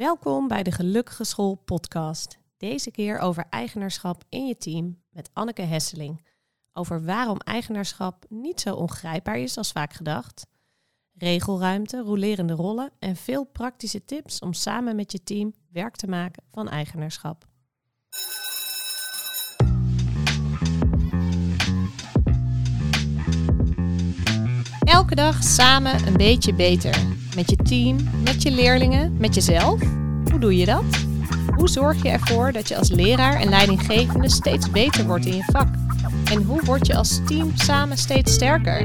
Welkom bij de Gelukkige School podcast. Deze keer over eigenaarschap in je team met Anneke Hesseling. Over waarom eigenaarschap niet zo ongrijpbaar is als vaak gedacht. Regelruimte, rolerende rollen en veel praktische tips om samen met je team werk te maken van eigenaarschap. Elke dag samen een beetje beter. Met je team, met je leerlingen, met jezelf. Hoe doe je dat? Hoe zorg je ervoor dat je als leraar en leidinggevende steeds beter wordt in je vak? En hoe word je als team samen steeds sterker?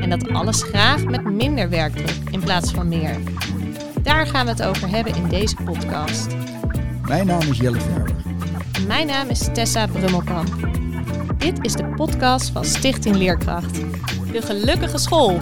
En dat alles graag met minder werkdruk in plaats van meer. Daar gaan we het over hebben in deze podcast. Mijn naam is Jelle Verber. Mijn naam is Tessa Brummelkamp. Dit is de podcast van Stichting Leerkracht. De gelukkige school.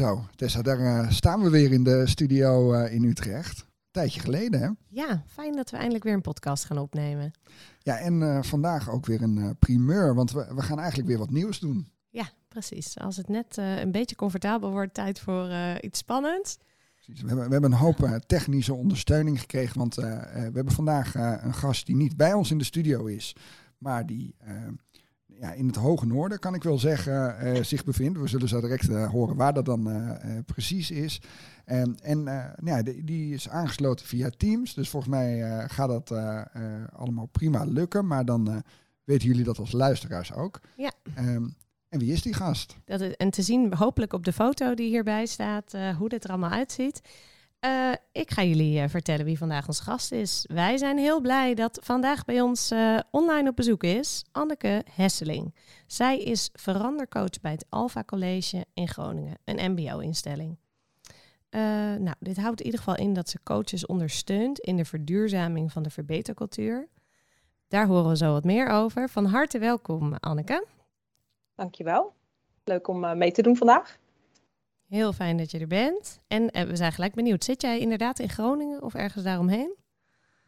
Zo, Tessa, daar uh, staan we weer in de studio uh, in Utrecht. Een tijdje geleden, hè? Ja, fijn dat we eindelijk weer een podcast gaan opnemen. Ja, en uh, vandaag ook weer een primeur, want we, we gaan eigenlijk weer wat nieuws doen. Ja, precies. Als het net een beetje comfortabel wordt, tijd voor iets spannends. We hebben, we hebben een hoop technische ondersteuning gekregen, want we hebben vandaag een gast die niet bij ons in de studio is, maar die ja, in het hoge noorden, kan ik wel zeggen, uh, zich bevindt. We zullen zo direct uh, horen waar dat dan uh, precies is. En, en nou ja, die, die, is aangesloten via Teams. Dus volgens mij gaat dat allemaal prima lukken. Maar dan weten jullie dat als luisteraars ook. Ja. Um, en wie is die gast? Dat is, en te zien hopelijk op de foto die hierbij staat, hoe dit er allemaal uitziet. Uh, ik ga jullie uh, vertellen wie vandaag ons gast is. Wij zijn heel blij dat vandaag bij ons uh, online op bezoek is Anneke Hesseling. Zij is verandercoach bij het Alpha College in Groningen, een MBO-instelling. nou, dit houdt in ieder geval in dat ze coaches ondersteunt in de verduurzaming van de verbetercultuur. Daar horen we zo wat meer over. Van harte welkom, Anneke. Dankjewel. Leuk om mee te doen vandaag. Heel fijn dat je er bent. En uh, we zijn gelijk benieuwd. Zit jij inderdaad in Groningen of ergens daaromheen?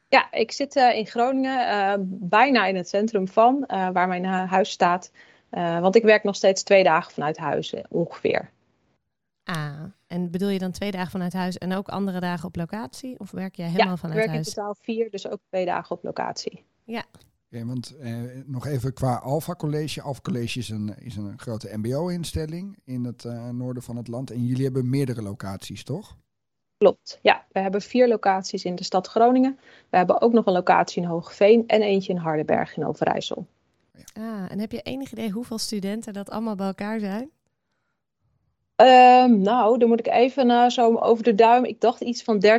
Ja, ik zit uh, in Groningen, uh, bijna in het centrum van, waar mijn huis staat. want ik werk nog steeds twee dagen vanuit huis, ongeveer. Ah, en bedoel je dan twee dagen vanuit huis en ook andere dagen op locatie? Of werk jij helemaal ja, vanuit huis? Ja, ik werk in totaal vier, dus ook twee dagen op locatie. Ja, Okay, want eh, nog even qua Alpha College. Alpha College is een, is een grote MBO-instelling in het uh, noorden van het land. En jullie hebben meerdere locaties, toch? Klopt, ja. We hebben vier locaties in de stad Groningen. We hebben ook nog een locatie in Hoogveen en eentje in Hardenberg in Overijssel. Ah, en heb je enig idee hoeveel studenten dat allemaal bij elkaar zijn? Um, nou, dan moet ik even uh, zo over de duim. Ik dacht iets van 13.000.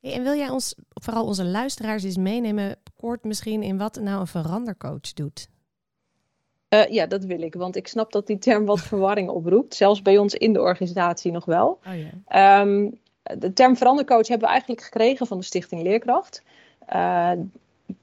Hey, en wil jij ons, vooral onze luisteraars, eens meenemen, kort misschien, in wat nou een verandercoach doet? Uh, ja, dat wil ik, want ik snap dat die term wat verwarring oproept. Zelfs bij ons in de organisatie nog wel. Oh, yeah. um, de term verandercoach hebben we eigenlijk gekregen van de Stichting Leerkracht. Uh,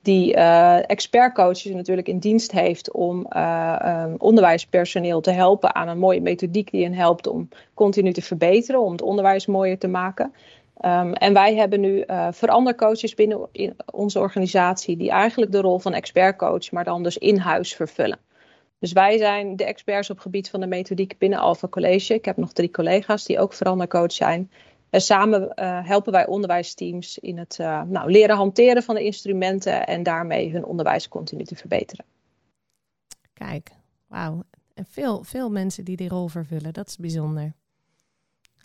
die uh, expertcoaches natuurlijk in dienst heeft om um, onderwijspersoneel te helpen aan een mooie methodiek die hen helpt om continu te verbeteren, om het onderwijs mooier te maken. Um, en wij hebben nu uh, verandercoaches binnen in onze organisatie die eigenlijk de rol van expertcoach, maar dan dus in huis vervullen. Dus wij zijn de experts op het gebied van de methodiek binnen Alpha College. Ik heb nog drie collega's die ook verandercoach zijn. En samen uh, helpen wij onderwijsteams in het uh, nou, leren hanteren van de instrumenten en daarmee hun onderwijs continu te verbeteren. Kijk, wauw. En veel, veel mensen die die rol vervullen, dat is bijzonder.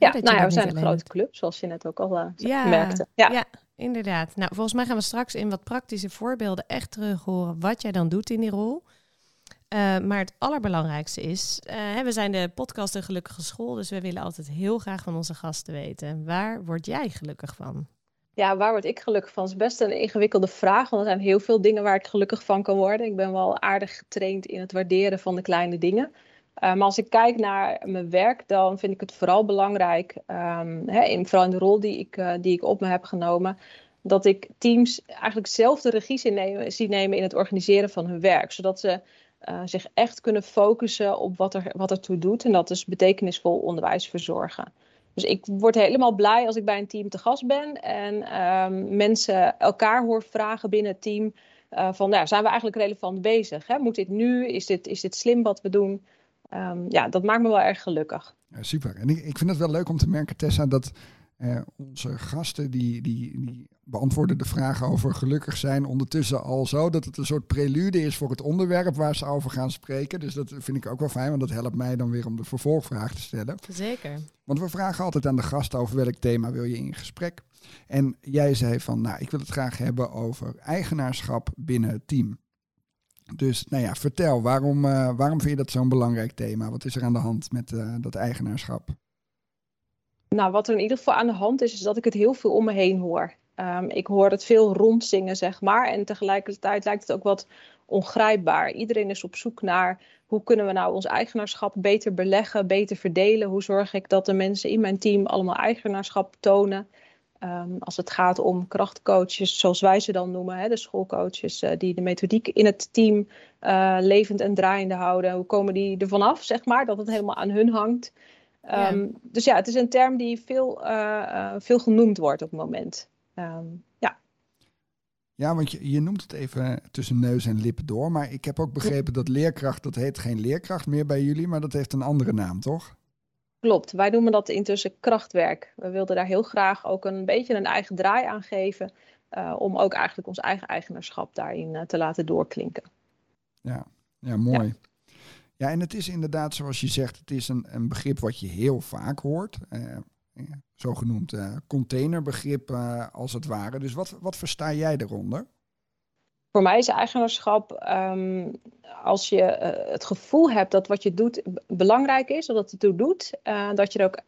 Ja, nou ja, we zijn een grote club, zoals je net ook al uh, ja, merkte. Ja. ja, inderdaad. Nou, volgens mij gaan we straks in wat praktische voorbeelden echt terug horen wat jij dan doet in die rol. Uh, maar het allerbelangrijkste is, uh, we zijn de podcast Een Gelukkige School, dus we willen altijd heel graag van onze gasten weten. Waar word jij gelukkig van? Ja, waar word ik gelukkig van? Dat is best een ingewikkelde vraag, want er zijn heel veel dingen waar ik gelukkig van kan worden. Ik ben wel aardig getraind in het waarderen van de kleine dingen. Uh, maar als ik kijk naar mijn werk, dan vind ik het vooral belangrijk, hè, in, vooral in de rol die ik, uh, die ik op me heb genomen, dat ik teams eigenlijk zelf de regie zie nemen in het organiseren van hun werk. Zodat ze uh, zich echt kunnen focussen op wat er, wat er toe doet. En dat is betekenisvol onderwijs verzorgen. Dus ik word helemaal blij als ik bij een team te gast ben en um, mensen elkaar hoor vragen binnen het team van nou, zijn we eigenlijk relevant bezig? Hè? Moet dit nu? Is dit, is dit slim wat we doen? Ehm, ja, dat maakt me wel erg gelukkig. Ja, super. En ik, ik vind het wel leuk om te merken, Tessa, dat uh, onze gasten die, die, die beantwoorden de vragen over gelukkig zijn ondertussen al zo dat het een soort prelude is voor het onderwerp waar ze over gaan spreken. Dus dat vind ik ook wel fijn, want dat helpt mij dan weer om de vervolgvraag te stellen. Zeker. Want we vragen altijd aan de gasten over welk thema wil je in gesprek. En jij zei van, nou, ik wil het graag hebben over eigenaarschap binnen het team. Dus nou ja, vertel, waarom, uh, waarom vind je dat zo'n belangrijk thema? Wat is er aan de hand met uh, dat eigenaarschap? Nou, wat er in ieder geval aan de hand is, is dat ik het heel veel om me heen hoor. Um, ik hoor het veel rondzingen, zeg maar. En tegelijkertijd lijkt het ook wat ongrijpbaar. Iedereen is op zoek naar hoe kunnen we nou ons eigenaarschap beter beleggen, beter verdelen. Hoe zorg ik dat de mensen in mijn team allemaal eigenaarschap tonen. Um, als het gaat om krachtcoaches, zoals wij ze dan noemen, hè, de schoolcoaches uh, die de methodiek in het team uh, levend en draaiende houden. Hoe komen die er vanaf, zeg maar, dat het helemaal aan hun hangt. Um, Dus ja, het is een term die veel, uh, veel genoemd wordt op het moment. Um, ja. Ja, want je, je noemt het even tussen neus en lippen door. Maar ik heb ook begrepen dat leerkracht, dat heet geen leerkracht meer bij jullie, maar dat heeft een andere naam, toch? Klopt, wij noemen dat intussen krachtwerk. We wilden daar heel graag ook een beetje een eigen draai aan geven. Uh, om ook eigenlijk ons eigen eigenaarschap daarin uh, te laten doorklinken. Ja, ja mooi. Ja. Ja, en het is inderdaad, zoals je zegt, het is een, een begrip wat je heel vaak hoort. Uh, zogenoemd containerbegrip als het ware. Dus wat, wat versta jij eronder? Voor mij is eigenaarschap um, als je uh, het gevoel hebt dat wat je doet belangrijk is, dat het toe doet, dat je er ook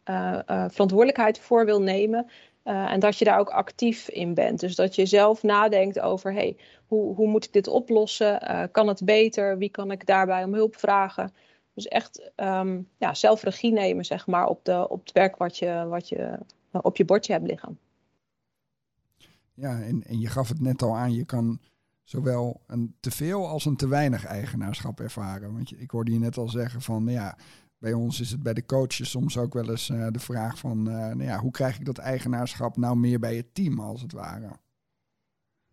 verantwoordelijkheid voor wil nemen en dat je daar ook actief in bent. Dus dat je zelf nadenkt over, hey, hoe, hoe moet ik dit oplossen? kan het beter? Wie kan ik daarbij om hulp vragen? Dus echt um, ja, zelf regie nemen, zeg maar, op, de, op het werk wat je, wat je op je bordje hebt liggen. Ja, en, en je gaf het net al aan, je kan zowel een te veel als een te weinig eigenaarschap ervaren. Want ik hoorde je net al zeggen van, nou ja, bij ons is het bij de coaches soms ook wel eens uh, de vraag van, uh, nou ja, hoe krijg ik dat eigenaarschap nou meer bij het team als het ware?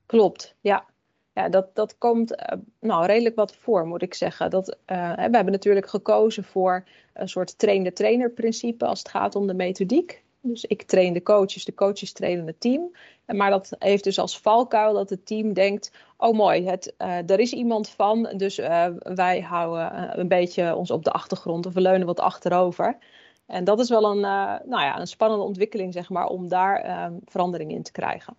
Klopt, ja. Ja, dat, dat komt uh, nou, redelijk wat voor, moet ik zeggen. Dat, we hebben natuurlijk gekozen voor een soort train-de-trainer principe als het gaat om de methodiek. Dus ik train de coaches, de coaches trainen het team. Maar dat heeft dus als valkuil dat het team denkt: oh mooi, het, uh, er is iemand van, dus wij houden een beetje ons op de achtergrond of we leunen wat achterover. En dat is wel een, nou ja, een spannende ontwikkeling, zeg maar, om daar verandering in te krijgen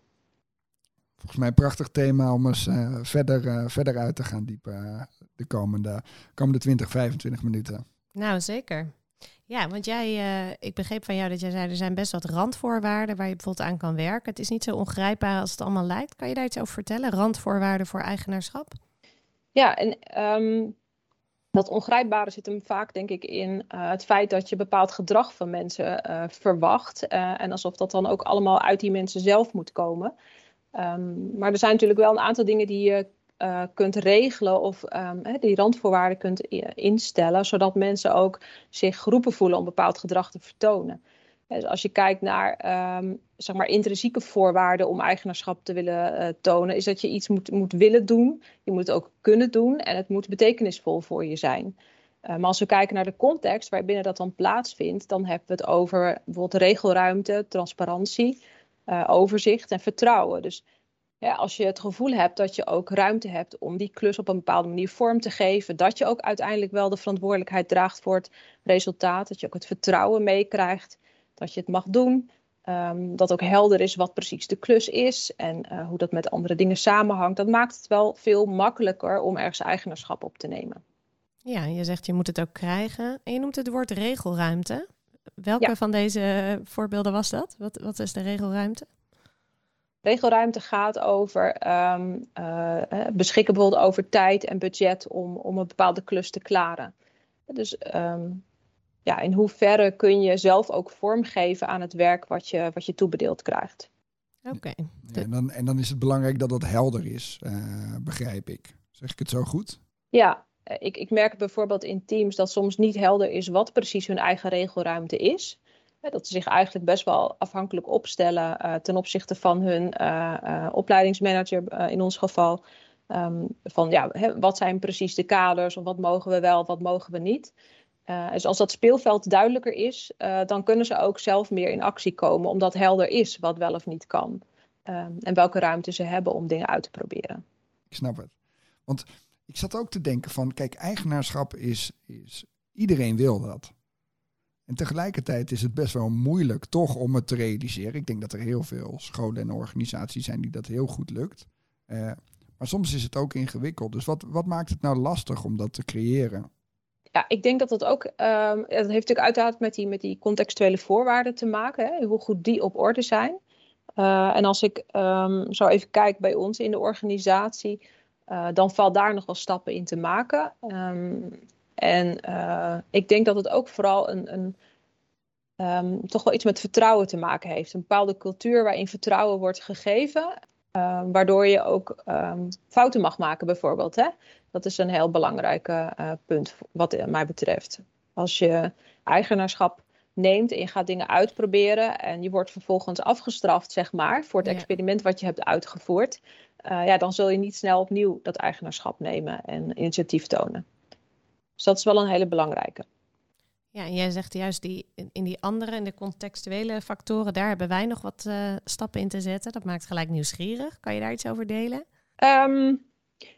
volgens mij een prachtig thema om eens uh, verder, uh, verder uit te gaan diepen uh, de komende, komende 20, 25 minuten. Nou, zeker. Ja, want jij, ik begreep van jou dat jij zei, er zijn best wat randvoorwaarden waar je bijvoorbeeld aan kan werken. Het is niet zo ongrijpbaar als het allemaal lijkt. Kan je daar iets over vertellen? Randvoorwaarden voor eigenaarschap? Ja, en um, dat ongrijpbare zit hem vaak, denk ik, in het feit dat je bepaald gedrag van mensen verwacht. en alsof dat dan ook allemaal uit die mensen zelf moet komen. Um, maar er zijn natuurlijk wel een aantal dingen die je uh, kunt regelen of um, die randvoorwaarden kunt instellen, zodat mensen ook zich geroepen voelen om bepaald gedrag te vertonen. Dus als je kijkt naar um, zeg maar intrinsieke voorwaarden om eigenaarschap te willen uh, tonen, is dat je iets moet, moet willen doen. Je moet het ook kunnen doen en het moet betekenisvol voor je zijn. Uh, maar als we kijken naar de context waarbinnen dat dan plaatsvindt, dan hebben we het over bijvoorbeeld regelruimte, transparantie uh, overzicht en vertrouwen. Dus ja, als je het gevoel hebt dat je ook ruimte hebt om die klus op een bepaalde manier vorm te geven, dat je ook uiteindelijk wel de verantwoordelijkheid draagt voor het resultaat, dat je ook het vertrouwen meekrijgt dat je het mag doen, um, dat ook helder is wat precies de klus is en uh, hoe dat met andere dingen samenhangt, dat maakt het wel veel makkelijker om ergens eigenaarschap op te nemen. Ja, je zegt je moet het ook krijgen en je noemt het woord regelruimte. Welke ja. van deze voorbeelden was dat? Wat, wat is de regelruimte? Regelruimte gaat over um, uh, beschikken bijvoorbeeld over tijd en budget om, om een bepaalde klus te klaren. Dus um, ja, in hoeverre kun je zelf ook vormgeven aan het werk wat je, wat je toebedeeld krijgt. Oké. Okay. Ja, en, dan, en dan is het belangrijk dat dat helder is, uh, begrijp ik. Zeg ik het zo goed? Ja, eh, ik, ik merk bijvoorbeeld in teams dat soms niet helder is wat precies hun eigen regelruimte is. Dat ze zich eigenlijk best wel afhankelijk opstellen uh, ten opzichte van hun uh, uh, opleidingsmanager, in ons geval. Ehm, van ja, wat zijn precies de kaders of wat mogen we wel, wat mogen we niet. Dus als dat speelveld duidelijker is, dan kunnen ze ook zelf meer in actie komen, omdat helder is wat wel of niet kan. Um, en welke ruimte ze hebben om dingen uit te proberen. Ik snap het. Want ik zat ook te denken van, kijk, eigenaarschap is, is iedereen wil dat. En tegelijkertijd is het best wel moeilijk toch om het te realiseren. Ik denk dat er heel veel scholen en organisaties zijn die dat heel goed lukt. Uh, maar soms is het ook ingewikkeld. Dus wat, wat maakt het nou lastig om dat te creëren? Ja, ik denk dat dat ook. Dat heeft natuurlijk uiteraard met die, met die contextuele voorwaarden te maken. Hè, hoe goed die op orde zijn. Uh, en als ik um, zo even kijk bij ons in de organisatie. Uh, dan valt daar nog wel stappen in te maken. Um, en uh, ik denk dat het ook vooral een, een um, toch wel iets met vertrouwen te maken heeft. Een bepaalde cultuur waarin vertrouwen wordt gegeven. Um, waardoor je ook um, fouten mag maken, bijvoorbeeld. Hè? Dat is een heel belangrijk uh, punt, wat mij betreft. Als je eigenaarschap neemt en je gaat dingen uitproberen en je wordt vervolgens afgestraft, zeg maar, voor het ja. experiment wat je hebt uitgevoerd, uh, ja, dan zul je niet snel opnieuw dat eigenaarschap nemen en initiatief tonen. Dus dat is wel een hele belangrijke. Ja, en jij zegt juist die, in die andere, in de contextuele factoren, daar hebben wij nog wat uh, stappen in te zetten. Dat maakt gelijk nieuwsgierig. Kan je daar iets over delen? Um,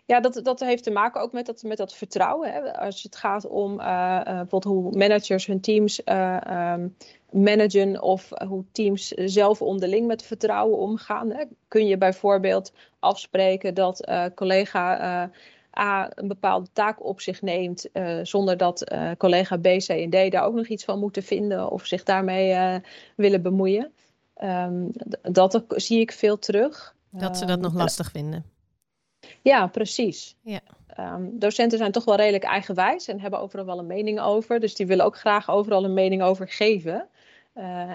ja, dat, dat heeft te maken ook met dat, met dat vertrouwen. Hè. Als het gaat om uh, uh, bijvoorbeeld hoe managers hun teams um, managen of hoe teams zelf onderling met vertrouwen omgaan. Hè. Kun je bijvoorbeeld afspreken dat collega A een bepaalde taak op zich neemt, uh, zonder dat uh, collega B, C en D daar ook nog iets van moeten vinden of zich daarmee uh, willen bemoeien. Um, dat zie ik veel terug. Dat ze dat nog lastig vinden. Ja, precies. Ja. Um, docenten zijn toch wel redelijk eigenwijs en hebben overal wel een mening over. Dus die willen ook graag overal een mening over geven.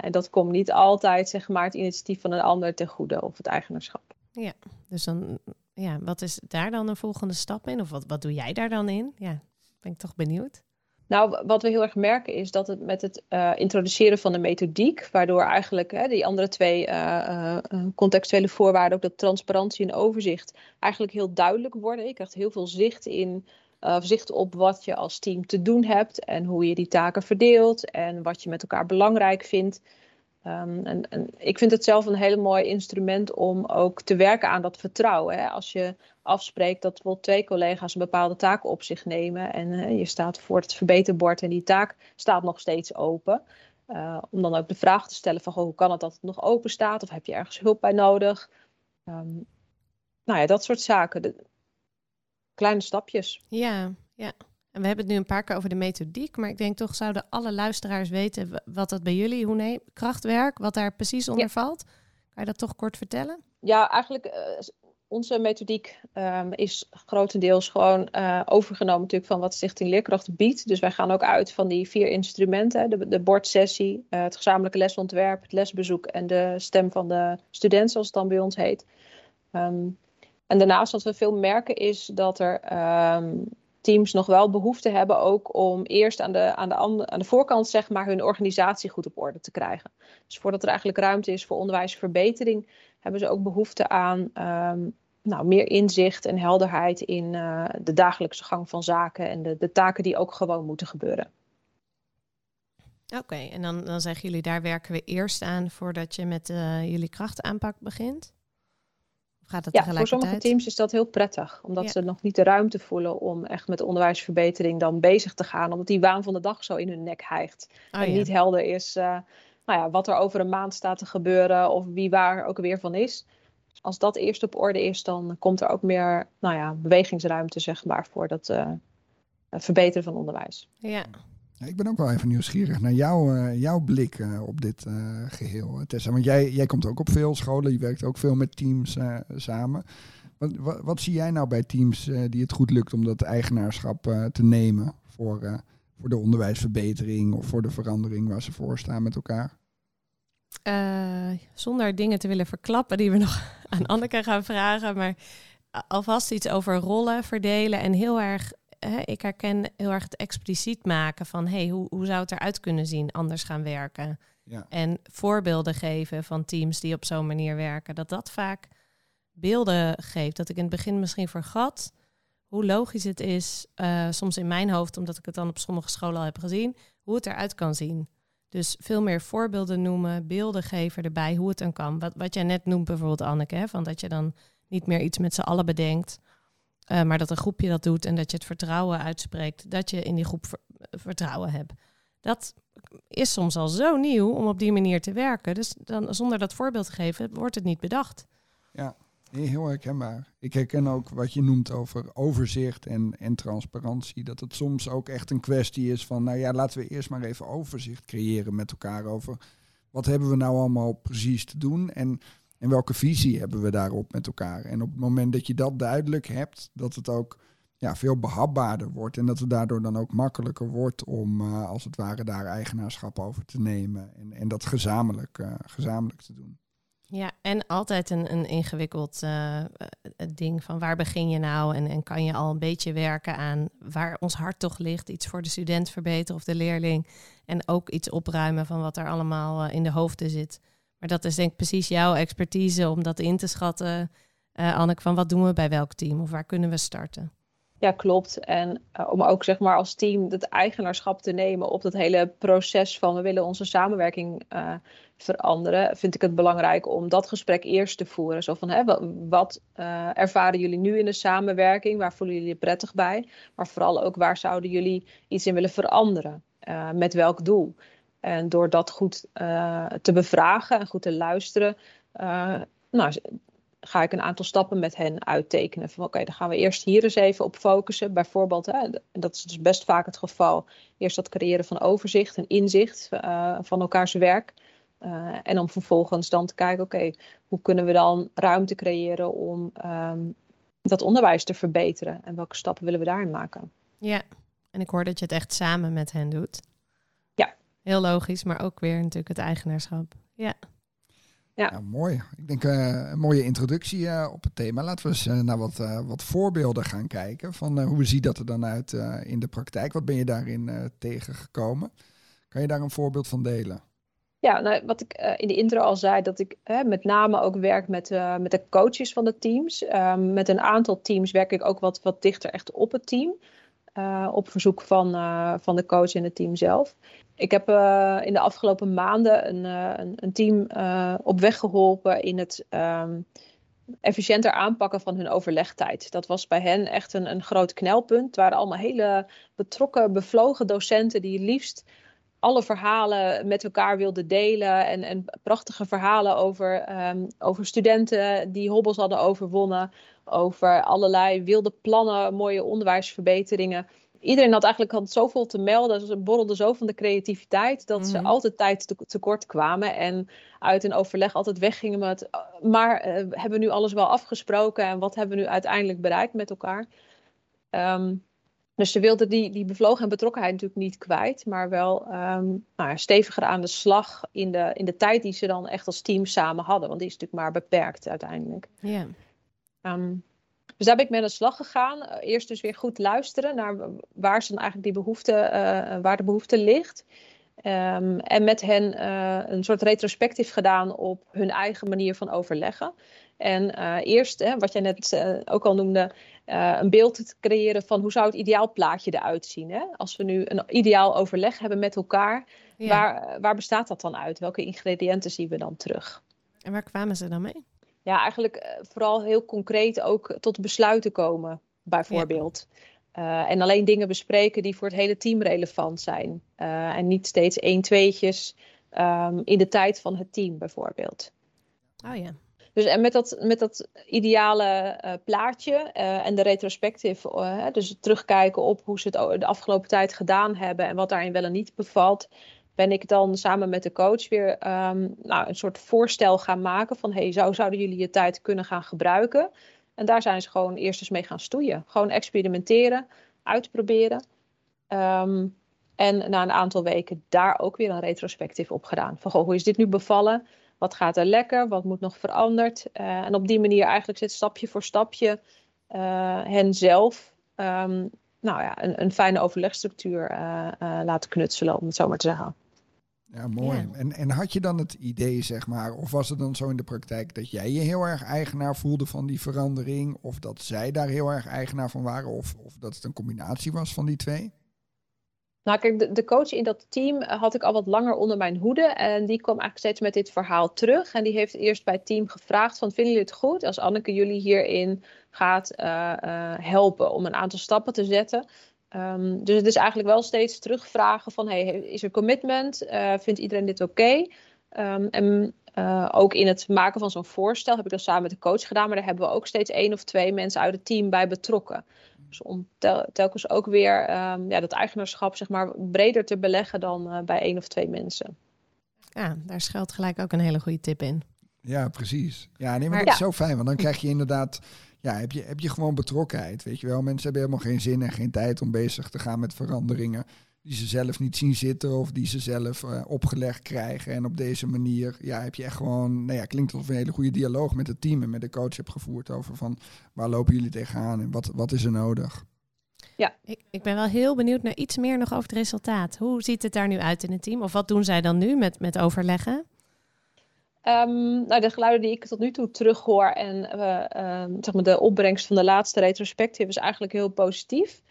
en dat komt niet altijd, zeg maar, het initiatief van een ander ten goede of het eigenaarschap. Ja, dus dan ja, wat is daar dan een volgende stap in? Of wat, wat doe jij daar dan in? Ja, ben ik toch benieuwd. Nou, wat we heel erg merken is dat het met het uh, introduceren van de methodiek, waardoor eigenlijk hè, die andere twee uh, uh, contextuele voorwaarden, ook dat transparantie en overzicht, eigenlijk heel duidelijk worden. Je krijgt heel veel zicht in, zicht op wat je als team te doen hebt en hoe je die taken verdeelt en wat je met elkaar belangrijk vindt. Um, en, en, ik vind het zelf een heel mooi instrument om ook te werken aan dat vertrouwen. Hè. Als je afspreekt dat bijvoorbeeld twee collega's een bepaalde taak op zich nemen en je staat voor het verbeterbord en die taak staat nog steeds open. Uh, om dan ook de vraag te stellen van goh, hoe kan het dat het nog open staat of heb je ergens hulp bij nodig? Um, nou ja, dat soort zaken. De, kleine stapjes. Ja, ja. En we hebben het nu een paar keer over de methodiek, maar ik denk toch zouden alle luisteraars weten wat dat bij jullie, hoe nee, krachtwerk, wat daar precies onder ja. valt. Kan je dat toch kort vertellen? Ja, eigenlijk uh, onze methodiek um, is grotendeels gewoon uh, overgenomen natuurlijk van wat Stichting Leerkracht biedt. Dus wij gaan ook uit van die vier instrumenten, de, de bordsessie, uh, het gezamenlijke lesontwerp, het lesbezoek en de stem van de student, zoals het dan bij ons heet. Um, en daarnaast wat we veel merken is dat er um, teams nog wel behoefte hebben ook om eerst aan de, aan de, aan de voorkant zeg maar hun organisatie goed op orde te krijgen. Dus voordat er eigenlijk ruimte is voor onderwijsverbetering, hebben ze ook behoefte aan um, nou, meer inzicht en helderheid in uh, de dagelijkse gang van zaken en de, de taken die ook gewoon moeten gebeuren. Oké, en dan, dan zeggen jullie daar werken we eerst aan voordat je met uh, jullie krachtaanpak begint? Gaat ja, voor sommige teams is dat heel prettig. Omdat ja. ze nog niet de ruimte voelen om echt met onderwijsverbetering dan bezig te gaan. Omdat die waan van de dag zo in hun nek hijgt. Oh, en ja. niet helder is uh, nou ja, wat er over een maand staat te gebeuren. Of wie waar ook weer van is. Als dat eerst op orde is, dan komt er ook meer nou ja, bewegingsruimte zeg maar, voor dat uh, verbeteren van onderwijs. Ja. Ik ben ook wel even nieuwsgierig naar jouw, jouw blik uh, op dit uh, geheel, Tessa. Want jij, jij komt ook op veel scholen, je werkt ook veel met teams samen. Wat, wat, wat, zie jij nou bij teams die het goed lukt om dat eigenaarschap te nemen voor, voor de onderwijsverbetering of voor de verandering waar ze voor staan met elkaar? zonder dingen te willen verklappen die we nog aan Anneke gaan vragen, maar alvast iets over rollen verdelen en heel erg hè, ik herken heel erg het expliciet maken van hey, hoe, hoe zou het eruit kunnen zien, anders gaan werken. Ja. En voorbeelden geven van teams die op zo'n manier werken. Dat dat vaak beelden geef. Dat ik in het begin misschien vergat hoe logisch het is, uh, soms in mijn hoofd, omdat ik het dan op sommige scholen al heb gezien, hoe het eruit kan zien. Dus veel meer voorbeelden noemen, beelden geven erbij, hoe het dan kan. Wat, wat jij net noemt bijvoorbeeld, Anneke, hè, van dat je dan niet meer iets met z'n allen bedenkt, uh, maar dat een groepje dat doet en dat je het vertrouwen uitspreekt, dat je in die groep vertrouwen hebt. Dat is soms al zo nieuw om op die manier te werken. Dus dan, zonder dat voorbeeld te geven, wordt het niet bedacht. Ja, heel herkenbaar. Ik herken ook wat je noemt over overzicht en, en transparantie. Dat het soms ook echt een kwestie is van, nou ja, laten we eerst maar even overzicht creëren met elkaar over wat hebben we nou allemaal precies te doen en, en welke visie hebben we daarop met elkaar. En op het moment dat je dat duidelijk hebt, dat het ook ja, veel behapbaarder wordt. En dat het daardoor dan ook makkelijker wordt om uh, als het ware daar eigenaarschap over te nemen. En, en dat gezamenlijk, uh, gezamenlijk te doen. Ja, en altijd een, een ingewikkeld uh, ding van waar begin je nou en, en kan je al een beetje werken aan waar ons hart toch ligt. Iets voor de student verbeteren of de leerling. En ook iets opruimen van wat er allemaal in de hoofden zit. Maar dat is denk ik precies jouw expertise om dat in te schatten. Uh, Anneke, van wat doen we bij welk team of waar kunnen we starten? Ja, klopt. En uh, om ook zeg maar als team het eigenaarschap te nemen op dat hele proces van we willen onze samenwerking uh, veranderen, vind ik het belangrijk om dat gesprek eerst te voeren. Zo van hè, wat, ervaren jullie nu in de samenwerking? Waar voelen jullie je prettig bij? Maar vooral ook waar zouden jullie iets in willen veranderen? met welk doel? En door dat goed te bevragen en goed te luisteren, nou, ga ik een aantal stappen met hen uittekenen. Van oké, dan gaan we eerst hier eens even op focussen. Bijvoorbeeld, hè, dat is dus best vaak het geval. Eerst dat creëren van overzicht en inzicht uh, van elkaars werk. En om vervolgens dan te kijken, oké, hoe kunnen we dan ruimte creëren om um, dat onderwijs te verbeteren? En welke stappen willen we daarin maken? Ja, en ik hoor dat je het echt samen met hen doet. Heel logisch, maar ook weer natuurlijk het eigenaarschap. Ja. Ja. Nou, mooi. Ik denk uh, een mooie introductie uh, op het thema. Laten we eens uh, naar wat, wat voorbeelden gaan kijken van hoe ziet dat er dan uit in de praktijk. Wat ben je daarin tegengekomen? Kan je daar een voorbeeld van delen? Ja, nou, wat ik in de intro al zei, dat ik met name ook werk met, met de coaches van de teams. Ehm, met een aantal teams werk ik ook wat, wat dichter echt op het team. Op verzoek van, van de coach en het team zelf. Ik heb uh, in de afgelopen maanden een, een, team op weg geholpen in het um, efficiënter aanpakken van hun overlegtijd. Dat was bij hen echt een, een groot knelpunt. Het waren allemaal hele betrokken, bevlogen docenten die liefst alle verhalen met elkaar wilden delen. En, en prachtige verhalen over, um, over studenten die hobbels hadden overwonnen. Over allerlei wilde plannen, mooie onderwijsverbeteringen iedereen had eigenlijk had zoveel te melden. Ze borrelden zo van de creativiteit dat ze mhm. altijd tijd te, tekort kwamen. En uit een overleg altijd weggingen met. Maar uh, hebben we nu alles wel afgesproken en wat hebben we nu uiteindelijk bereikt met elkaar? Um, dus ze wilden die, die bevlogen en betrokkenheid natuurlijk niet kwijt, maar wel um, nou steviger aan de slag in de, in de tijd die ze dan echt als team samen hadden. Want die is natuurlijk maar beperkt uiteindelijk. Ja. Um, dus daar ben ik mee aan de slag gegaan. Eh, eerst dus weer goed luisteren naar waar ze dan eigenlijk die behoefte, uh, waar de behoefte ligt. Um, en met hen uh, een soort retrospectief gedaan op hun eigen manier van overleggen. En uh, eerst, hè, wat jij net uh, ook al noemde, een beeld te creëren van hoe zou het ideaalplaatje eruit zien. Hè? Als we nu een ideaal overleg hebben met elkaar, ja. waar, waar bestaat dat dan uit? Welke ingrediënten zien we dan terug? En waar kwamen ze dan mee? Ja, eigenlijk eh, vooral heel concreet ook tot besluiten komen, bijvoorbeeld. Ja. Uh, en alleen dingen bespreken die voor het hele team relevant zijn. Uh, en niet steeds één, tweetjes um, in de tijd van het team, bijvoorbeeld. Oh ja. Dus en met dat, met dat ideale uh, plaatje en de retrospectief, dus terugkijken op hoe ze het de afgelopen tijd gedaan hebben en wat daarin wel en niet bevalt, ben ik dan samen met de coach weer um, nou, een soort voorstel gaan maken van hey, zo zouden jullie je tijd kunnen gaan gebruiken. En daar zijn ze gewoon eerst eens mee gaan stoeien. Gewoon experimenteren, uitproberen. Um, en na een aantal weken daar ook weer een retrospectief op gedaan. Van goh, hoe is dit nu bevallen? Wat gaat er lekker? Wat moet nog veranderd? Uh, en op die manier eigenlijk zit stapje voor stapje uh, hen zelf um, nou ja, een, een fijne overlegstructuur uh, laten knutselen, om het zo maar te zeggen. Ja, mooi. Ja. En, en had je dan het idee, zeg maar, of was het dan zo in de praktijk dat jij je heel erg eigenaar voelde van die verandering, of dat zij daar heel erg eigenaar van waren, of, of dat het een combinatie was van die twee? Nou, kijk, de, de coach in dat team eh, had ik al wat langer onder mijn hoede. En die kwam eigenlijk steeds met dit verhaal terug. En die heeft eerst bij het team gevraagd van, vinden jullie het goed als Anneke jullie hierin gaat eh, eh, helpen om een aantal stappen te zetten? Ehm, dus het is eigenlijk wel steeds terugvragen van, hey, is er commitment? Eh, vindt iedereen dit oké? Ehm, en eh, ook in het maken van zo'n voorstel heb ik dat samen met de coach gedaan. Maar daar hebben we ook steeds één of twee mensen uit het team bij betrokken. Dus om tel- telkens ook weer ehm, ja, dat eigenaarschap zeg maar, breder te beleggen dan eh, bij één of twee mensen. Ja, daar schuilt gelijk ook een hele goede tip in. Ja, precies. Ja, nee, maar, Maar- dat is zo fijn, want dan krijg je inderdaad, ja, heb je, heb je gewoon betrokkenheid, weet je wel. Mensen hebben helemaal geen zin en geen tijd om bezig te gaan met veranderingen die ze zelf niet zien zitten of die ze zelf eh, opgelegd krijgen. En op deze manier, ja, heb je echt gewoon, nou ja, klinkt alsof je een hele goede dialoog met het team en met de coach hebt gevoerd over van waar lopen jullie tegenaan en wat, wat is er nodig. Ik, ik ben wel heel benieuwd naar iets meer nog over het resultaat. Hoe ziet het daar nu uit in het team? Of wat doen zij dan nu met, met overleggen? Ehm, nou, de geluiden die ik tot nu toe terughoor en eh, ehm, zeg maar de opbrengst van de laatste retrospectief is eigenlijk heel positief.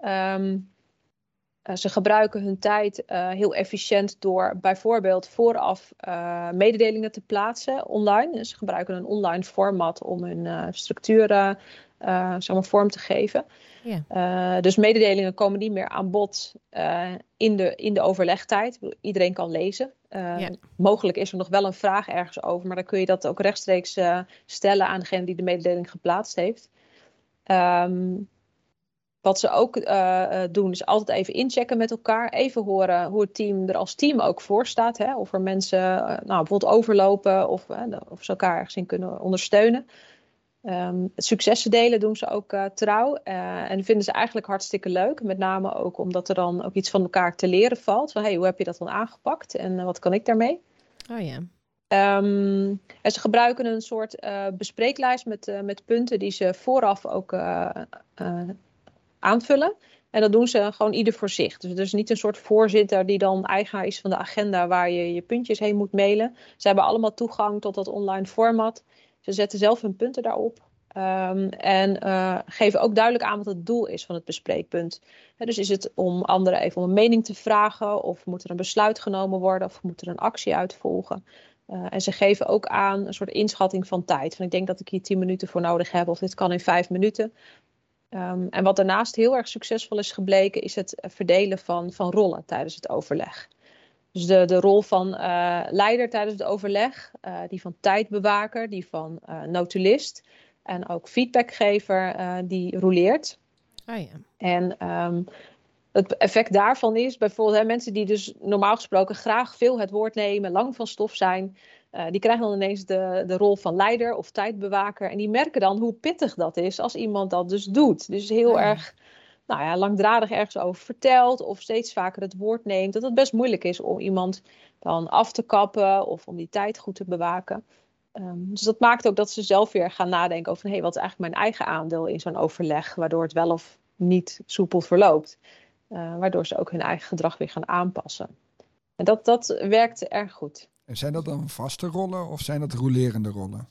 Ehm, eh, ze gebruiken hun tijd eh, heel efficiënt door bijvoorbeeld vooraf mededelingen te plaatsen online. Ze gebruiken een online format om hun structuren zeg maar vorm te geven. Ja. Eh, dus mededelingen komen niet meer aan bod eh, in, de, in de overlegtijd. Iedereen kan lezen. Ja. Mogelijk is er nog wel een vraag ergens over, maar dan kun je dat ook rechtstreeks stellen aan degene die de mededeling geplaatst heeft. Ehm, wat ze ook doen, is altijd even inchecken met elkaar. Even horen hoe het team er als team ook voor staat. Hè? Of er mensen nou, bijvoorbeeld overlopen of, of ze elkaar ergens in kunnen ondersteunen. Het successen delen doen ze ook eh, trouw. eh, en vinden ze eigenlijk hartstikke leuk. Met name ook omdat er dan ook iets van elkaar te leren valt. Van hey, hoe heb je dat dan aangepakt en eh, wat kan ik daarmee? Oh ja. Ehm, en ze gebruiken een soort bespreeklijst met, met punten die ze vooraf ook aanvullen. En dat doen ze gewoon ieder voor zich. Dus er is niet een soort voorzitter die dan eigenaar is van de agenda waar je je puntjes heen moet mailen. Ze hebben allemaal toegang tot dat online format. Ze zetten zelf hun punten daarop. Ehm, en eh, geven ook duidelijk aan wat het doel is van het bespreekpunt. Dus is het om anderen even om een mening te vragen, of moet er een besluit genomen worden, of moet er een actie uitvolgen. Uh, en ze geven ook aan een soort inschatting van tijd. Van ik denk dat ik hier 10 minuten voor nodig heb, of dit kan in 5 minuten. Um, en wat daarnaast heel erg succesvol is gebleken, is het verdelen van, van rollen tijdens het overleg. Dus de, de rol van uh, leider tijdens het overleg, uh, die van tijdbewaker, die van uh, notulist en ook feedbackgever, die roleert. Oh ja. En um, het effect daarvan is bijvoorbeeld hè, mensen die dus normaal gesproken graag veel het woord nemen, lang van stof zijn, die krijgen dan ineens de, de rol van leider of tijdbewaker. En die merken dan hoe pittig dat is als iemand dat dus doet. Dus heel Ja. erg nou ja, langdradig ergens over vertelt of steeds vaker het woord neemt. Dat het best moeilijk is om iemand dan af te kappen of om die tijd goed te bewaken. Um, dus dat maakt ook dat ze zelf weer gaan nadenken over... Hey, wat is eigenlijk mijn eigen aandeel in zo'n overleg... waardoor het wel of niet soepel verloopt. Uh, waardoor ze ook hun eigen gedrag weer gaan aanpassen. En dat, dat werkt erg goed. En zijn dat dan vaste rollen of zijn dat rolerende rollen?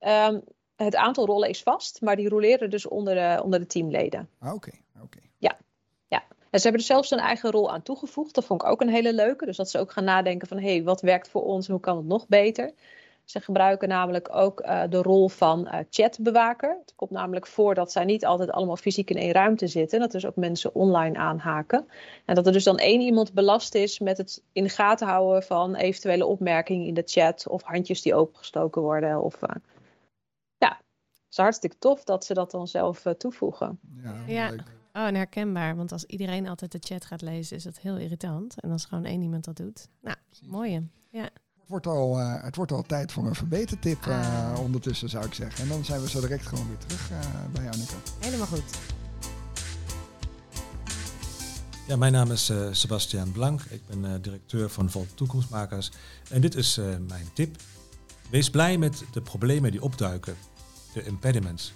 Um, het aantal rollen is vast, maar die roleren dus onder de, onder de teamleden. Ah, Oké, oké. Okay. Ja, ja. En ze hebben er zelfs een eigen rol aan toegevoegd. Dat vond ik ook een hele leuke. Dus dat ze ook gaan nadenken van, hé, hey, wat werkt voor ons en hoe kan het nog beter? Ze gebruiken namelijk ook uh, de rol van uh, chatbewaker. Het komt namelijk voor dat zij niet altijd allemaal fysiek in één ruimte zitten. Dat dus ook mensen online aanhaken. En dat er dus dan één iemand belast is met het in de gaten houden van eventuele opmerkingen in de chat. Of handjes die opengestoken worden. Of, uh, is hartstikke tof dat ze dat dan zelf uh, toevoegen. Ja. Oh, en herkenbaar. Want als iedereen altijd de chat gaat lezen, is dat heel irritant. En als gewoon één iemand dat doet. Nou, mooie. Ja. Het wordt, al, uh, het wordt al tijd voor een verbetertip uh, Ah. ondertussen, zou ik zeggen. En dan zijn we zo direct gewoon weer terug uh, bij Anneke. Helemaal goed. Ja, mijn naam is uh, Sebastiaan Blank. Ik ben uh, directeur van Volt Toekomstmakers. En dit is uh, mijn tip. Wees blij met de problemen die opduiken, de impediments.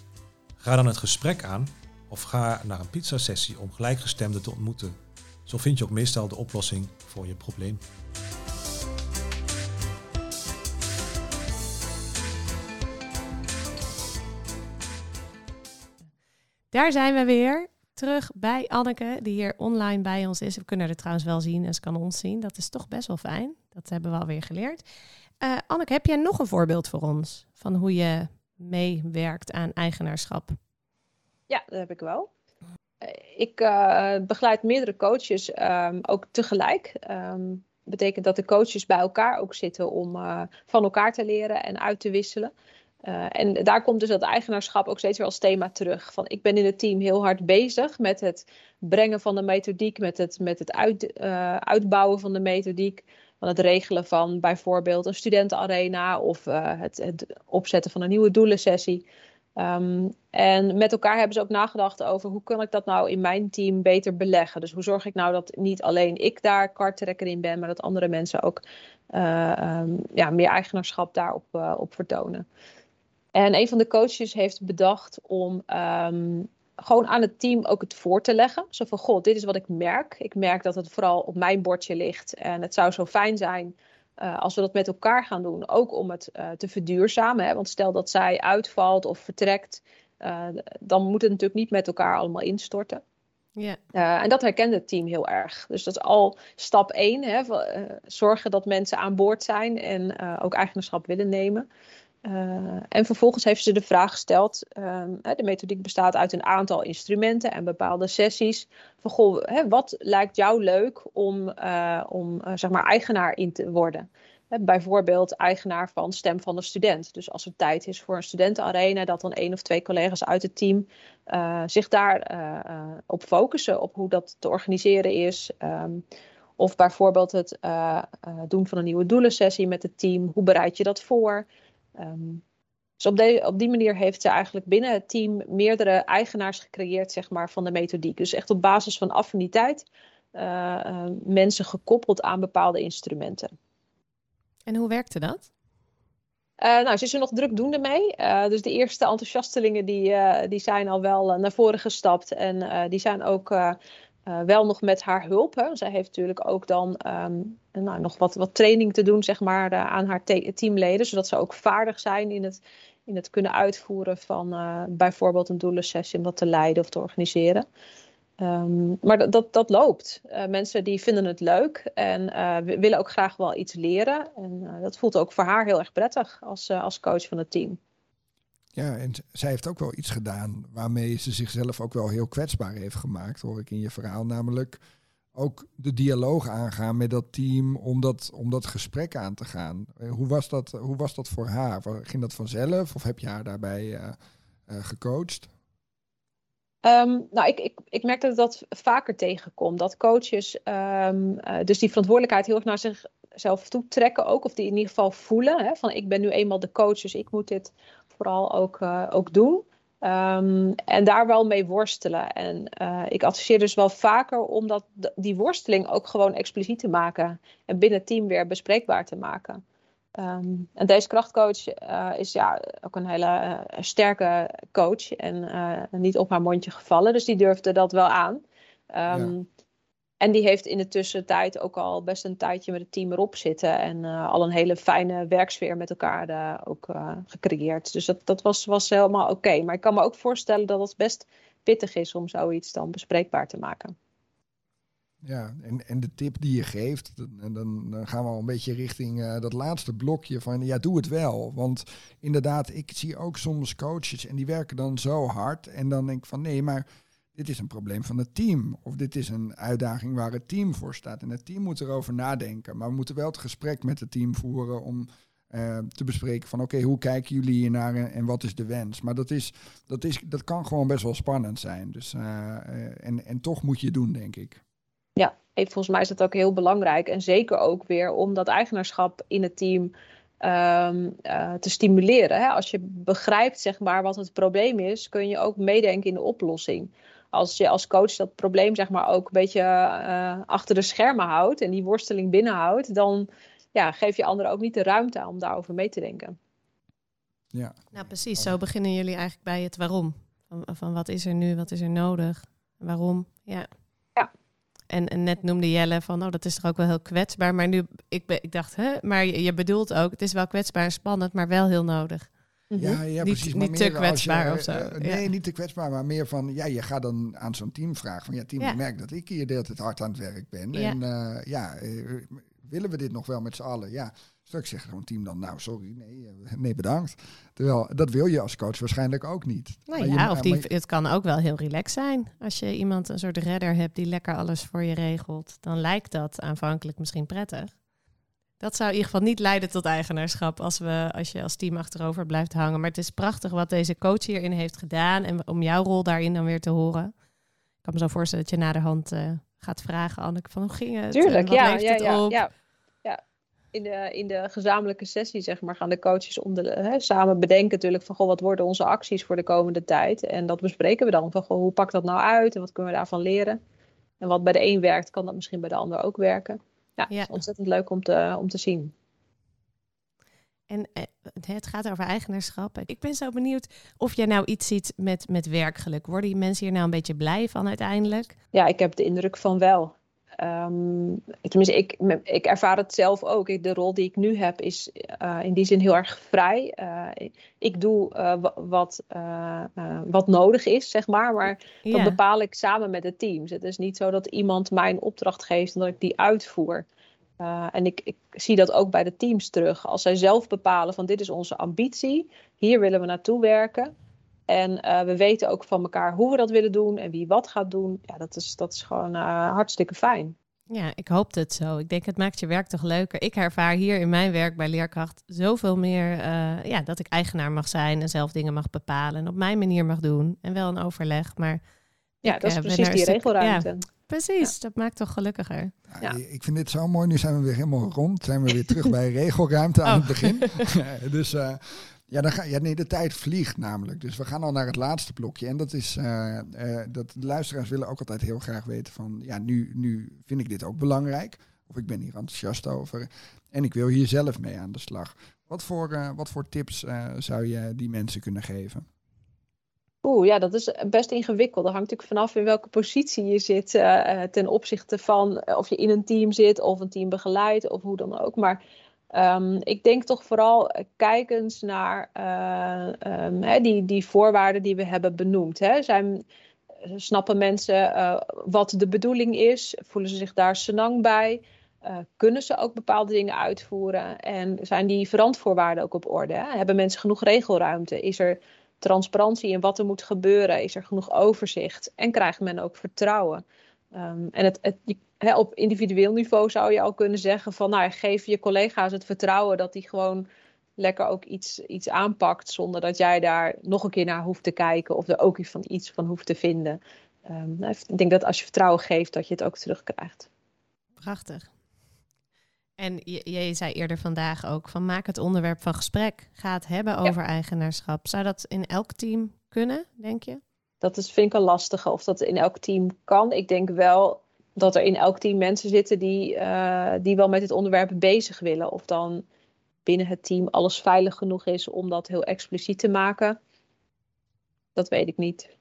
Ga dan het gesprek aan of ga naar een pizzasessie om gelijkgestemden te ontmoeten. Zo vind je ook meestal de oplossing voor je probleem. Daar zijn we weer. Terug bij Anneke, die hier online bij ons is. We kunnen er trouwens wel zien en ze kan ons zien. Dat is toch best wel fijn. Dat hebben we alweer geleerd. Uh, Anneke, heb jij nog een voorbeeld voor ons van hoe je meewerkt aan eigenaarschap? Ja, dat heb ik wel. Eh, ik uh, begeleid meerdere coaches um, ook tegelijk. Um, betekent dat de coaches bij elkaar ook zitten om uh, van elkaar te leren en uit te wisselen. En daar komt dus dat eigenaarschap ook steeds weer als thema terug. Van ik ben in het team heel hard bezig met het brengen van de methodiek, met het, met het uit, uitbouwen van de methodiek. Van het regelen van bijvoorbeeld een studentenarena of uh, het, het, opzetten van een nieuwe doelensessie. Um, en met elkaar hebben ze ook nagedacht over hoe kan ik dat nou in mijn team beter beleggen. Dus hoe zorg ik nou dat niet alleen ik daar karttrekker in ben, maar dat andere mensen ook um, ja, meer eigenaarschap daarop op vertonen. En een van de coaches heeft bedacht om um, gewoon aan het team ook het voor te leggen. Zo van, god, dit is wat ik merk. Ik merk dat het vooral op mijn bordje ligt. En het zou zo fijn zijn uh, als we dat met elkaar gaan doen. Ook om het uh, te verduurzamen. Hè? Want stel dat zij uitvalt of vertrekt, uh, dan moet het natuurlijk niet met elkaar allemaal instorten. Yeah. en dat herkende het team heel erg. Dus dat is al stap één. Hè, zorgen dat mensen aan boord zijn en ook eigenaarschap willen nemen. Uh, en vervolgens heeft ze de vraag gesteld: um, de methodiek bestaat uit een aantal instrumenten en bepaalde sessies. Van goh, hè, wat lijkt jou leuk om, uh, om uh, zeg maar eigenaar in te worden? Bijvoorbeeld eigenaar van Stem van de Student. Dus als er tijd is voor een studentenarena, dat dan één of twee collega's uit het team zich daar op focussen, op hoe dat te organiseren is. Um, of bijvoorbeeld het doen van een nieuwe doelensessie met het team. Hoe bereid je dat voor? Um, dus op, de, op die manier heeft ze eigenlijk binnen het team meerdere eigenaars gecreëerd zeg maar, van de methodiek. Dus echt op basis van affiniteit uh, uh, mensen gekoppeld aan bepaalde instrumenten. En hoe werkte dat? Uh, nou, ze is er nog drukdoende mee. dus de eerste enthousiastelingen die, die zijn al wel naar voren gestapt. En die zijn ook uh, wel nog met haar hulp. Hè. Zij heeft natuurlijk ook dan um, nou, nog wat, wat training te doen zeg maar, uh, aan haar teamleden. Zodat ze ook vaardig zijn in het, in het kunnen uitvoeren van uh, bijvoorbeeld een doelensessie om dat te leiden of te organiseren. Um, maar dat, dat, dat loopt. mensen die vinden het leuk en willen ook graag wel iets leren. En dat voelt ook voor haar heel erg prettig als, als coach van het team. Ja, en zij heeft ook wel iets gedaan waarmee ze zichzelf ook wel heel kwetsbaar heeft gemaakt, hoor ik in je verhaal. Namelijk ook de dialoog aangaan met dat team om dat, om dat gesprek aan te gaan. Eh, hoe was dat, hoe was dat voor haar? Ging dat vanzelf of heb je haar daarbij uh, uh, gecoacht? Um, nou, ik, ik, ik merk dat dat vaker tegenkomt. Dat coaches uh, dus die verantwoordelijkheid heel erg naar zichzelf toe trekken ook. Of die in ieder geval voelen. Hè, van ik ben nu eenmaal de coach, dus ik moet dit vooral ook, uh, ook doen. Um, en daar wel mee worstelen. En uh, ik adviseer dus wel vaker om dat, die worsteling ook gewoon expliciet te maken. En binnen het team weer bespreekbaar te maken. Um, en deze krachtcoach uh, is ja, ook een hele sterke coach. En niet op haar mondje gevallen. Dus die durfde dat wel aan. Ja. En die heeft in de tussentijd ook al best een tijdje met het team erop zitten. En uh, al een hele fijne werksfeer met elkaar uh, ook uh, gecreëerd. Dus dat, dat was, was helemaal oké. Maar ik kan me ook voorstellen dat het best pittig is om zoiets dan bespreekbaar te maken. Ja, en, en de tip die je geeft, en dan, dan gaan we al een beetje richting dat laatste blokje van ja, doe het wel. Want inderdaad, ik zie ook soms coaches en die werken dan zo hard. En dan denk ik van nee, maar dit is een probleem van het team. Of dit is een uitdaging waar het team voor staat. En het team moet erover nadenken. Maar we moeten wel het gesprek met het team voeren om uh, te bespreken van oké, hoe kijken jullie hier naar en wat is de wens? Maar dat, is, dat, is, dat kan gewoon best wel spannend zijn. Dus, uh, uh, en, en toch moet je het doen, denk ik. Ja, volgens mij is dat ook heel belangrijk. En zeker ook weer om dat eigenaarschap in het team um, te stimuleren. Hè? Als je begrijpt zeg maar, wat het probleem is, kun je ook meedenken in de oplossing als je als coach dat probleem zeg maar ook een beetje uh, achter de schermen houdt en die worsteling binnenhoudt, dan ja, geef je anderen ook niet de ruimte om daarover mee te denken. Ja, nou precies. Zo beginnen jullie eigenlijk bij het waarom. Van, van wat is er nu, wat is er nodig, waarom. Ja. ja. En, en net noemde Jelle van, oh, dat is toch ook wel heel kwetsbaar. Maar nu, ik, ben, ik dacht, hè, maar je, je bedoelt ook, het is wel kwetsbaar en spannend, maar wel heel nodig. Ja, ja, Niet- precies. niet maar te je, kwetsbaar of zo, eh, ja. nee, niet te kwetsbaar, maar meer van, ja, je gaat dan aan zo'n team vragen van, ja, team, Ja. ik merk dat ik hier de hele tijd hard aan het werk ben. Ja. En eh, ja, eh, willen we dit nog wel met z'n allen? Ja, straks zegt gewoon team dan, nou, sorry, nee, eh, nee, bedankt. Terwijl, dat wil je als coach waarschijnlijk ook niet. Nou Maar je- ja, of die, het kan ook wel heel relaxed zijn. Als je iemand, een soort redder hebt die lekker alles voor je regelt, dan lijkt dat aanvankelijk misschien prettig. Dat zou in ieder geval niet leiden tot eigenaarschap als, we, als je als team achterover blijft hangen. Maar het is prachtig wat deze coach hierin heeft gedaan en om jouw rol daarin dan weer te horen. Ik kan me zo voorstellen dat je naderhand eh gaat vragen, Anneke, van hoe ging het? Tuurlijk, wat ja, het ja, op? ja, ja. In de, in de gezamenlijke sessie, zeg maar, gaan de coaches de, hè, samen bedenken natuurlijk van, goh, wat worden onze acties voor de komende tijd? En dat bespreken we dan van, goh, hoe pakt dat nou uit en wat kunnen we daarvan leren? En wat bij de een werkt, kan dat misschien bij de ander ook werken. Ja, Ja. Het is ontzettend leuk om te, om te zien. En eh, het gaat over eigenaarschap. Ik ben zo benieuwd of jij nou iets ziet met, met werkgeluk. Worden die mensen hier nou een beetje blij van uiteindelijk? Ja, ik heb de indruk van wel. Ehm, tenminste, ik, ik ervaar het zelf ook. Ik- De rol die ik nu heb is eh, in die zin heel erg vrij. Eh, ik- doe eh, wa- wat, wat nodig is, zeg maar. Maar dat bepaal ik samen met het team. Het is niet zo dat iemand mij een opdracht geeft en dat ik die uitvoer. En ik, ik zie dat ook bij de teams terug. Als zij zelf bepalen van dit is onze ambitie, hier willen we naartoe werken. En eh, we weten ook van elkaar hoe we dat willen doen en wie wat gaat doen. Ja, dat is, dat is gewoon eh, hartstikke fijn. Ja, ik hoop het zo. Ik denk, het maakt je werk toch leuker. Ik ervaar hier in mijn werk bij Leerkracht zoveel meer eh, ja, dat ik eigenaar mag zijn en zelf dingen mag bepalen en op mijn manier mag doen. En wel een overleg, maar Ja, Ik, dat is precies die stuk- regelruimte. precies, dat maakt toch gelukkiger. Ja, Ja. Ik vind dit zo mooi. Nu zijn we weer helemaal rond. Zijn we weer terug bij regelruimte aan Oh. het begin. dus eh, ja, dan ga, ja, nee, de tijd vliegt namelijk. Dus we gaan al naar het laatste blokje. En dat is eh, eh, dat de luisteraars willen ook altijd heel graag weten van ja, nu, nu vind ik dit ook belangrijk. Of ik ben hier enthousiast over. En ik wil hier zelf mee aan de slag. Wat voor, eh, wat voor tips zou je die mensen kunnen geven? Oeh, ja, dat is best ingewikkeld. Dat hangt natuurlijk vanaf in welke positie je zit ten opzichte van of je in een team zit of een team begeleidt of hoe dan ook. Maar ehm, ik denk toch vooral eh, kijkens naar eh, ehm, hè, die, die voorwaarden die we hebben benoemd. Zijn, snappen mensen eh, wat de bedoeling is? Voelen ze zich daar senang bij? Eh, kunnen ze ook bepaalde dingen uitvoeren? En zijn die verantwoordwaarden ook op orde? Hebben mensen genoeg regelruimte? Is er transparantie in wat er moet gebeuren? Is er genoeg overzicht? En krijgt men ook vertrouwen? Ehm, en het, het, je- op individueel niveau zou je al kunnen zeggen van nou, geef je collega's het vertrouwen dat die gewoon lekker ook iets, iets aanpakt zonder dat jij daar nog een keer naar hoeft te kijken of er ook iets van iets van hoeft te vinden. Ehm, nou, ik denk dat als je vertrouwen geeft, dat je het ook terugkrijgt. Prachtig. En je zei eerder vandaag ook van maak het onderwerp van gesprek. Ga het hebben over eigenaarschap. Zou dat in elk team kunnen, denk je? Dat is, vind ik een lastige of dat in elk team kan. Ik denk wel dat er in elk team mensen zitten die, eh, die wel met dit onderwerp bezig willen. Of dan binnen het team alles veilig genoeg is om dat heel expliciet te maken. Dat weet ik niet.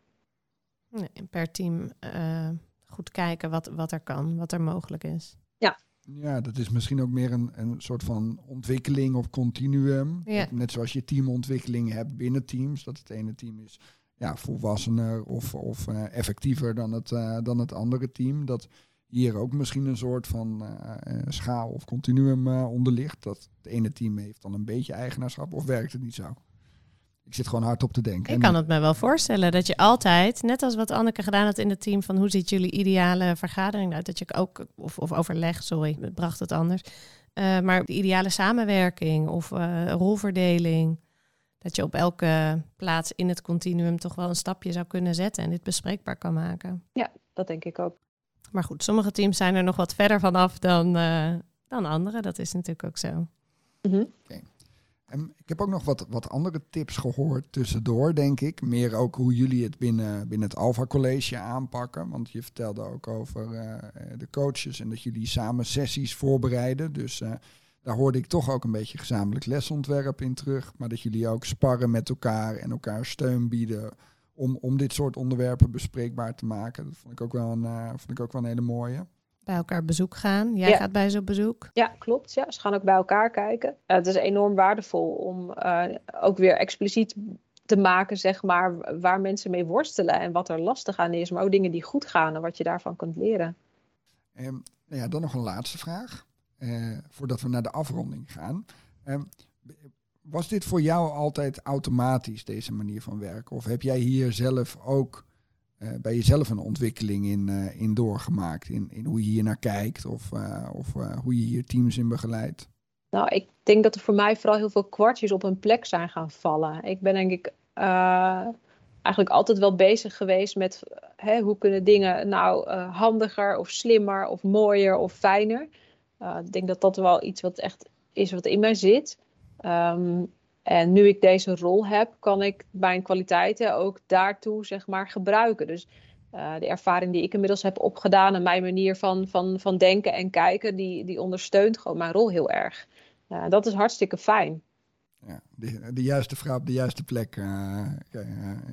Nee, per team eh, goed kijken wat, wat er kan, wat er mogelijk is. Ja, dat is misschien ook meer een, een soort van ontwikkeling of continuum. Ja. Net zoals je teamontwikkeling hebt binnen teams. Dat het ene team is ja, volwassener of, of eh, effectiever dan het, eh, dan het andere team. Dat hier ook misschien een soort van eh, schaal of continuum onder ligt. Dat het ene team heeft dan een beetje eigenaarschap of werkt het niet zo? Ik zit gewoon hard op te denken. Ik kan het me wel voorstellen dat je altijd, net als wat Anneke gedaan had in het team, van hoe ziet jullie ideale vergadering uit? Dat je ook, of, of overleg, sorry, bracht het anders. Maar de ideale samenwerking of rolverdeling. Dat je op elke plaats in het continuum toch wel een stapje zou kunnen zetten en dit bespreekbaar kan maken. Dat denk ik ook. Maar goed, sommige teams zijn er nog wat verder vanaf dan, eh, dan andere. Dat is natuurlijk ook zo. Mhm. En ik heb ook nog wat, wat andere tips gehoord tussendoor, denk ik. Meer ook hoe jullie het binnen, binnen het Alpha College aanpakken. Want je vertelde ook over eh, de coaches en dat jullie samen sessies voorbereiden. Dus eh, daar hoorde ik toch ook een beetje gezamenlijk lesontwerp in terug. Maar dat jullie ook sparren met elkaar en elkaar steun bieden om, om dit soort onderwerpen bespreekbaar te maken. Dat vond ik ook wel een, eh, vond ik ook wel een hele mooie. bij elkaar bezoek gaan. Jij gaat bij ze op bezoek. Ja, klopt. Ja, ze gaan ook bij elkaar kijken. het is enorm waardevol om ook weer expliciet te maken, zeg maar, waar mensen mee worstelen en wat er lastig aan is, maar ook dingen die goed gaan en wat je daarvan kunt leren. Um, nou ja, dan nog een laatste vraag, uh, voordat we naar de afronding gaan. Um, was dit voor jou altijd automatisch, deze manier van werken? Of heb jij hier zelf ook uh, bij jezelf een ontwikkeling in, uh, in doorgemaakt? In, in hoe je hier naar kijkt of, of hoe je hier teams in begeleidt? Nou, ik denk dat er voor mij vooral heel veel kwartjes op een plek zijn gaan vallen. Ik ben denk ik eigenlijk altijd wel bezig geweest met hè, hoe kunnen dingen nou handiger of slimmer of mooier of fijner. Uh, ik denk dat dat wel iets wat echt is wat in mij zit. Um, en nu ik deze rol heb, kan ik mijn kwaliteiten ook daartoe zeg maar gebruiken. Dus de ervaring die ik inmiddels heb opgedaan en mijn manier van, van, van denken en kijken, die, die ondersteunt gewoon mijn rol heel erg. Uh, dat is hartstikke fijn. Ja, de, de, juiste vrouw op de juiste plek. Uh,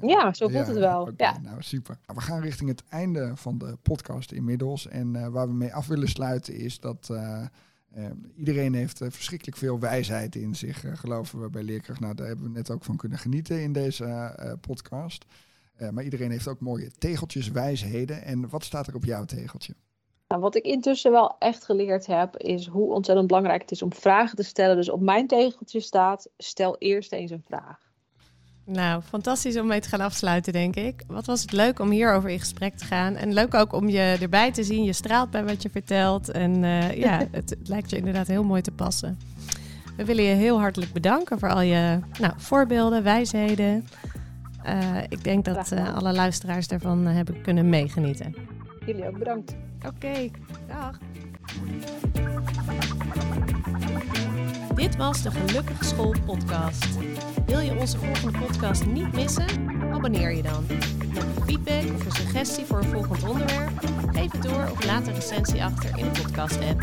ja, zo voelt het wel. ja. Nou, super. Nou, we gaan richting het einde van de podcast inmiddels. En waar we mee af willen sluiten is dat iedereen heeft verschrikkelijk veel wijsheid in zich, geloven we bij Leerkracht. Nou, daar hebben we net ook van kunnen genieten in deze podcast. maar iedereen heeft ook mooie tegeltjes, wijsheden. En wat staat er op jouw tegeltje? Nou, wat ik intussen wel echt geleerd heb, is hoe ontzettend belangrijk het is om vragen te stellen. Dus op mijn tegeltje staat: stel eerst eens een vraag. Nou, fantastisch om mee te gaan afsluiten, denk ik. Wat was het leuk om hierover in gesprek te gaan. En leuk ook om je erbij te zien. Je straalt bij wat je vertelt. En uh, ja, het, het, lijkt je inderdaad heel mooi te passen. We willen je heel hartelijk bedanken voor al je nou, voorbeelden, wijsheden. Uh, ik denk dat uh, alle luisteraars daarvan hebben kunnen meegenieten. Jullie ook bedankt. Oké, dag. Dit was de Gelukkige School podcast. Wil je onze volgende podcast niet missen? Abonneer je dan. Heb je feedback of een suggestie voor een volgend onderwerp? Geef het door of laat een recensie achter in de podcast app.